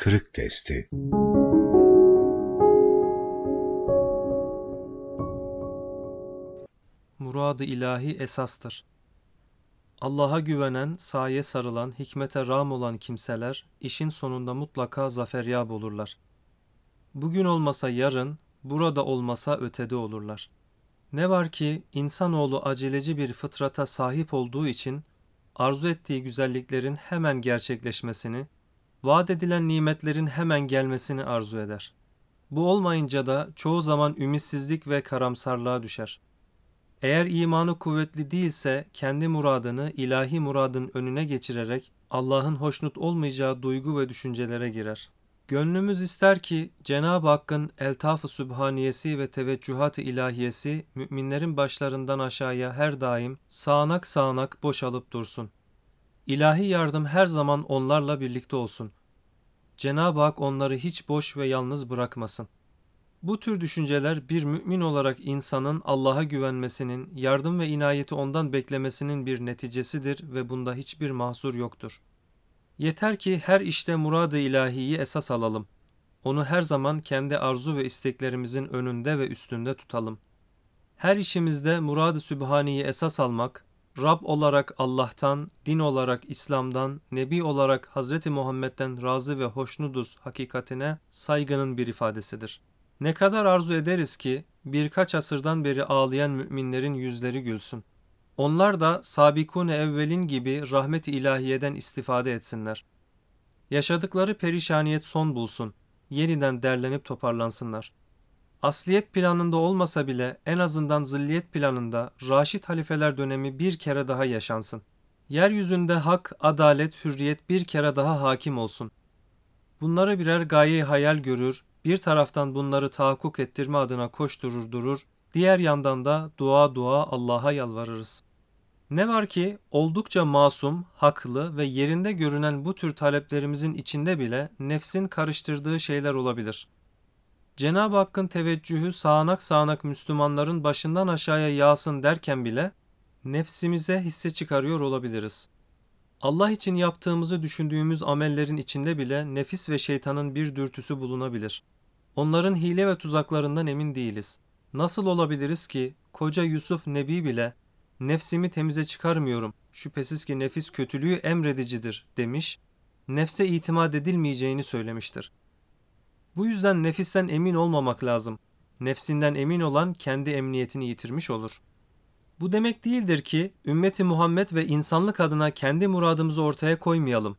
Kırık Testi Muradı ilahi esastır. Allah'a güvenen, saye sarılan, hikmete ram olan kimseler işin sonunda mutlaka zaferyab olurlar. Bugün olmasa yarın, burada olmasa ötede olurlar. Ne var ki insanoğlu aceleci bir fıtrata sahip olduğu için arzu ettiği güzelliklerin hemen gerçekleşmesini, vaat edilen nimetlerin hemen gelmesini arzu eder. Bu olmayınca da çoğu zaman ümitsizlik ve karamsarlığa düşer. Eğer imanı kuvvetli değilse kendi muradını ilahi muradın önüne geçirerek Allah'ın hoşnut olmayacağı duygu ve düşüncelere girer. Gönlümüz ister ki Cenab-ı Hakk'ın eltaf-ı sübhaniyesi ve teveccühat-ı ilahiyesi müminlerin başlarından aşağıya her daim sağanak sağanak boşalıp dursun. İlahi yardım her zaman onlarla birlikte olsun. Cenab-ı Hak onları hiç boş ve yalnız bırakmasın. Bu tür düşünceler bir mümin olarak insanın Allah'a güvenmesinin, yardım ve inayeti ondan beklemesinin bir neticesidir ve bunda hiçbir mahsur yoktur. Yeter ki her işte murad-ı ilahiyi esas alalım. Onu her zaman kendi arzu ve isteklerimizin önünde ve üstünde tutalım. Her işimizde murad-ı sübhaniyi esas almak, Rab olarak Allah'tan, din olarak İslam'dan, Nebi olarak Hazreti Muhammed'den razı ve hoşnuduz hakikatine saygının bir ifadesidir. Ne kadar arzu ederiz ki birkaç asırdan beri ağlayan müminlerin yüzleri gülsün. Onlar da sabikune evvelin gibi rahmet-i ilahiyeden istifade etsinler. Yaşadıkları perişaniyet son bulsun. Yeniden derlenip toparlansınlar. Asliyet planında olmasa bile en azından zilliyet planında Raşid halifeler dönemi bir kere daha yaşansın. Yeryüzünde hak, adalet, hürriyet bir kere daha hakim olsun. Bunları birer gaye hayal görür, bir taraftan bunları tahakkuk ettirme adına koşturur durur, diğer yandan da dua dua Allah'a yalvarırız. Ne var ki oldukça masum, haklı ve yerinde görünen bu tür taleplerimizin içinde bile nefsin karıştırdığı şeyler olabilir. Cenab-ı Hakk'ın teveccühü sağanak sağanak Müslümanların başından aşağıya yağsın derken bile nefsimize hisse çıkarıyor olabiliriz. Allah için yaptığımızı düşündüğümüz amellerin içinde bile nefis ve şeytanın bir dürtüsü bulunabilir. Onların hile ve tuzaklarından emin değiliz. Nasıl olabiliriz ki koca Yusuf Nebi bile nefsimi temize çıkarmıyorum. Şüphesiz ki nefis kötülüğü emredicidir demiş, nefse itimat edilmeyeceğini söylemiştir. Bu yüzden nefisten emin olmamak lazım. Nefsinden emin olan kendi emniyetini yitirmiş olur. Bu demek değildir ki ümmeti Muhammed ve insanlık adına kendi muradımızı ortaya koymayalım.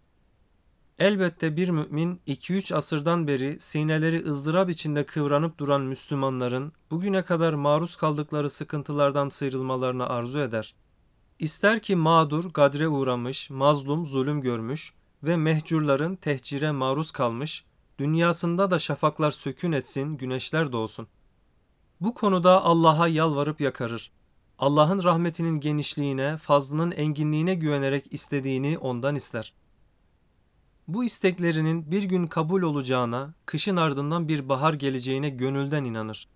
Elbette bir mümin 2-3 asırdan beri sineleri ızdırap içinde kıvranıp duran Müslümanların bugüne kadar maruz kaldıkları sıkıntılardan sıyrılmalarını arzu eder. İster ki mağdur, gadre uğramış, mazlum, zulüm görmüş ve mehcurların tehcire maruz kalmış, dünyasında da şafaklar sökün etsin, güneşler doğsun. Bu konuda Allah'a yalvarıp yakarır. Allah'ın rahmetinin genişliğine, fazlının enginliğine güvenerek istediğini ondan ister.'' Bu isteklerinin bir gün kabul olacağına, kışın ardından bir bahar geleceğine gönülden inanır.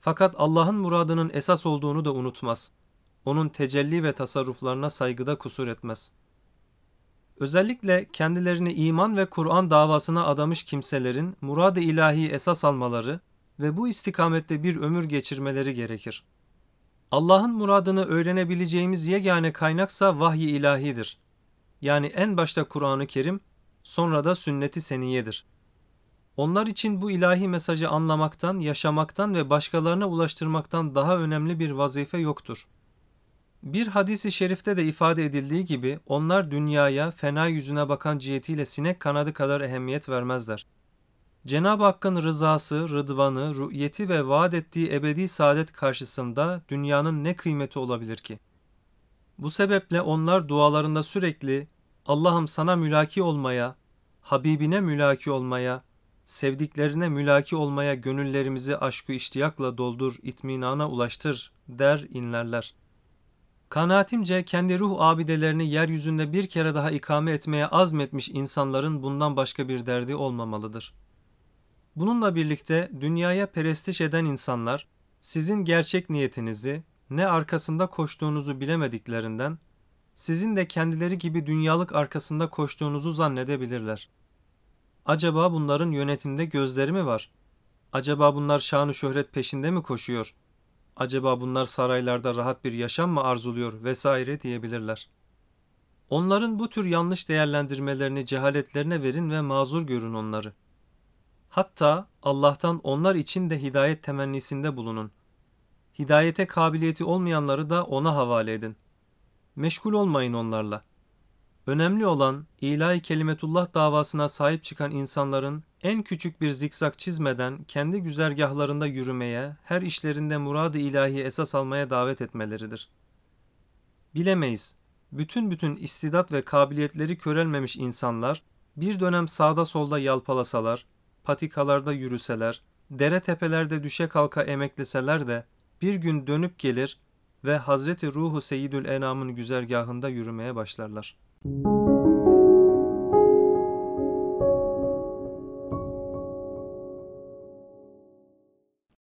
Fakat Allah'ın muradının esas olduğunu da unutmaz. Onun tecelli ve tasarruflarına saygıda kusur etmez. Özellikle kendilerini iman ve Kur'an davasına adamış kimselerin murad-ı ilahi esas almaları ve bu istikamette bir ömür geçirmeleri gerekir. Allah'ın muradını öğrenebileceğimiz yegane kaynaksa vahiy ilahidir. Yani en başta Kur'an-ı Kerim sonra da sünneti seniyedir. Onlar için bu ilahi mesajı anlamaktan, yaşamaktan ve başkalarına ulaştırmaktan daha önemli bir vazife yoktur. Bir hadisi şerifte de ifade edildiği gibi onlar dünyaya fena yüzüne bakan cihetiyle sinek kanadı kadar ehemmiyet vermezler. Cenab-ı Hakk'ın rızası, rıdvanı, rü'yeti ve vaat ettiği ebedi saadet karşısında dünyanın ne kıymeti olabilir ki? Bu sebeple onlar dualarında sürekli Allah'ım sana mülaki olmaya, Habibine mülaki olmaya, sevdiklerine mülaki olmaya gönüllerimizi aşkı iştiyakla doldur, itminana ulaştır der inlerler. Kanaatimce kendi ruh abidelerini yeryüzünde bir kere daha ikame etmeye azmetmiş insanların bundan başka bir derdi olmamalıdır. Bununla birlikte dünyaya perestiş eden insanlar sizin gerçek niyetinizi ne arkasında koştuğunuzu bilemediklerinden sizin de kendileri gibi dünyalık arkasında koştuğunuzu zannedebilirler. Acaba bunların yönetimde gözleri mi var? Acaba bunlar şanı şöhret peşinde mi koşuyor? Acaba bunlar saraylarda rahat bir yaşam mı arzuluyor vesaire diyebilirler. Onların bu tür yanlış değerlendirmelerini cehaletlerine verin ve mazur görün onları. Hatta Allah'tan onlar için de hidayet temennisinde bulunun. Hidayete kabiliyeti olmayanları da ona havale edin. Meşgul olmayın onlarla. Önemli olan ilahi kelimetullah davasına sahip çıkan insanların en küçük bir zikzak çizmeden kendi güzergahlarında yürümeye, her işlerinde muradı ilahi esas almaya davet etmeleridir. Bilemeyiz. Bütün bütün istidat ve kabiliyetleri körelmemiş insanlar bir dönem sağda solda yalpalasalar, patikalarda yürüseler, dere tepelerde düşe kalka emekleseler de bir gün dönüp gelir ve Hazreti Ruhu Seyyidül Enam'ın güzergahında yürümeye başlarlar.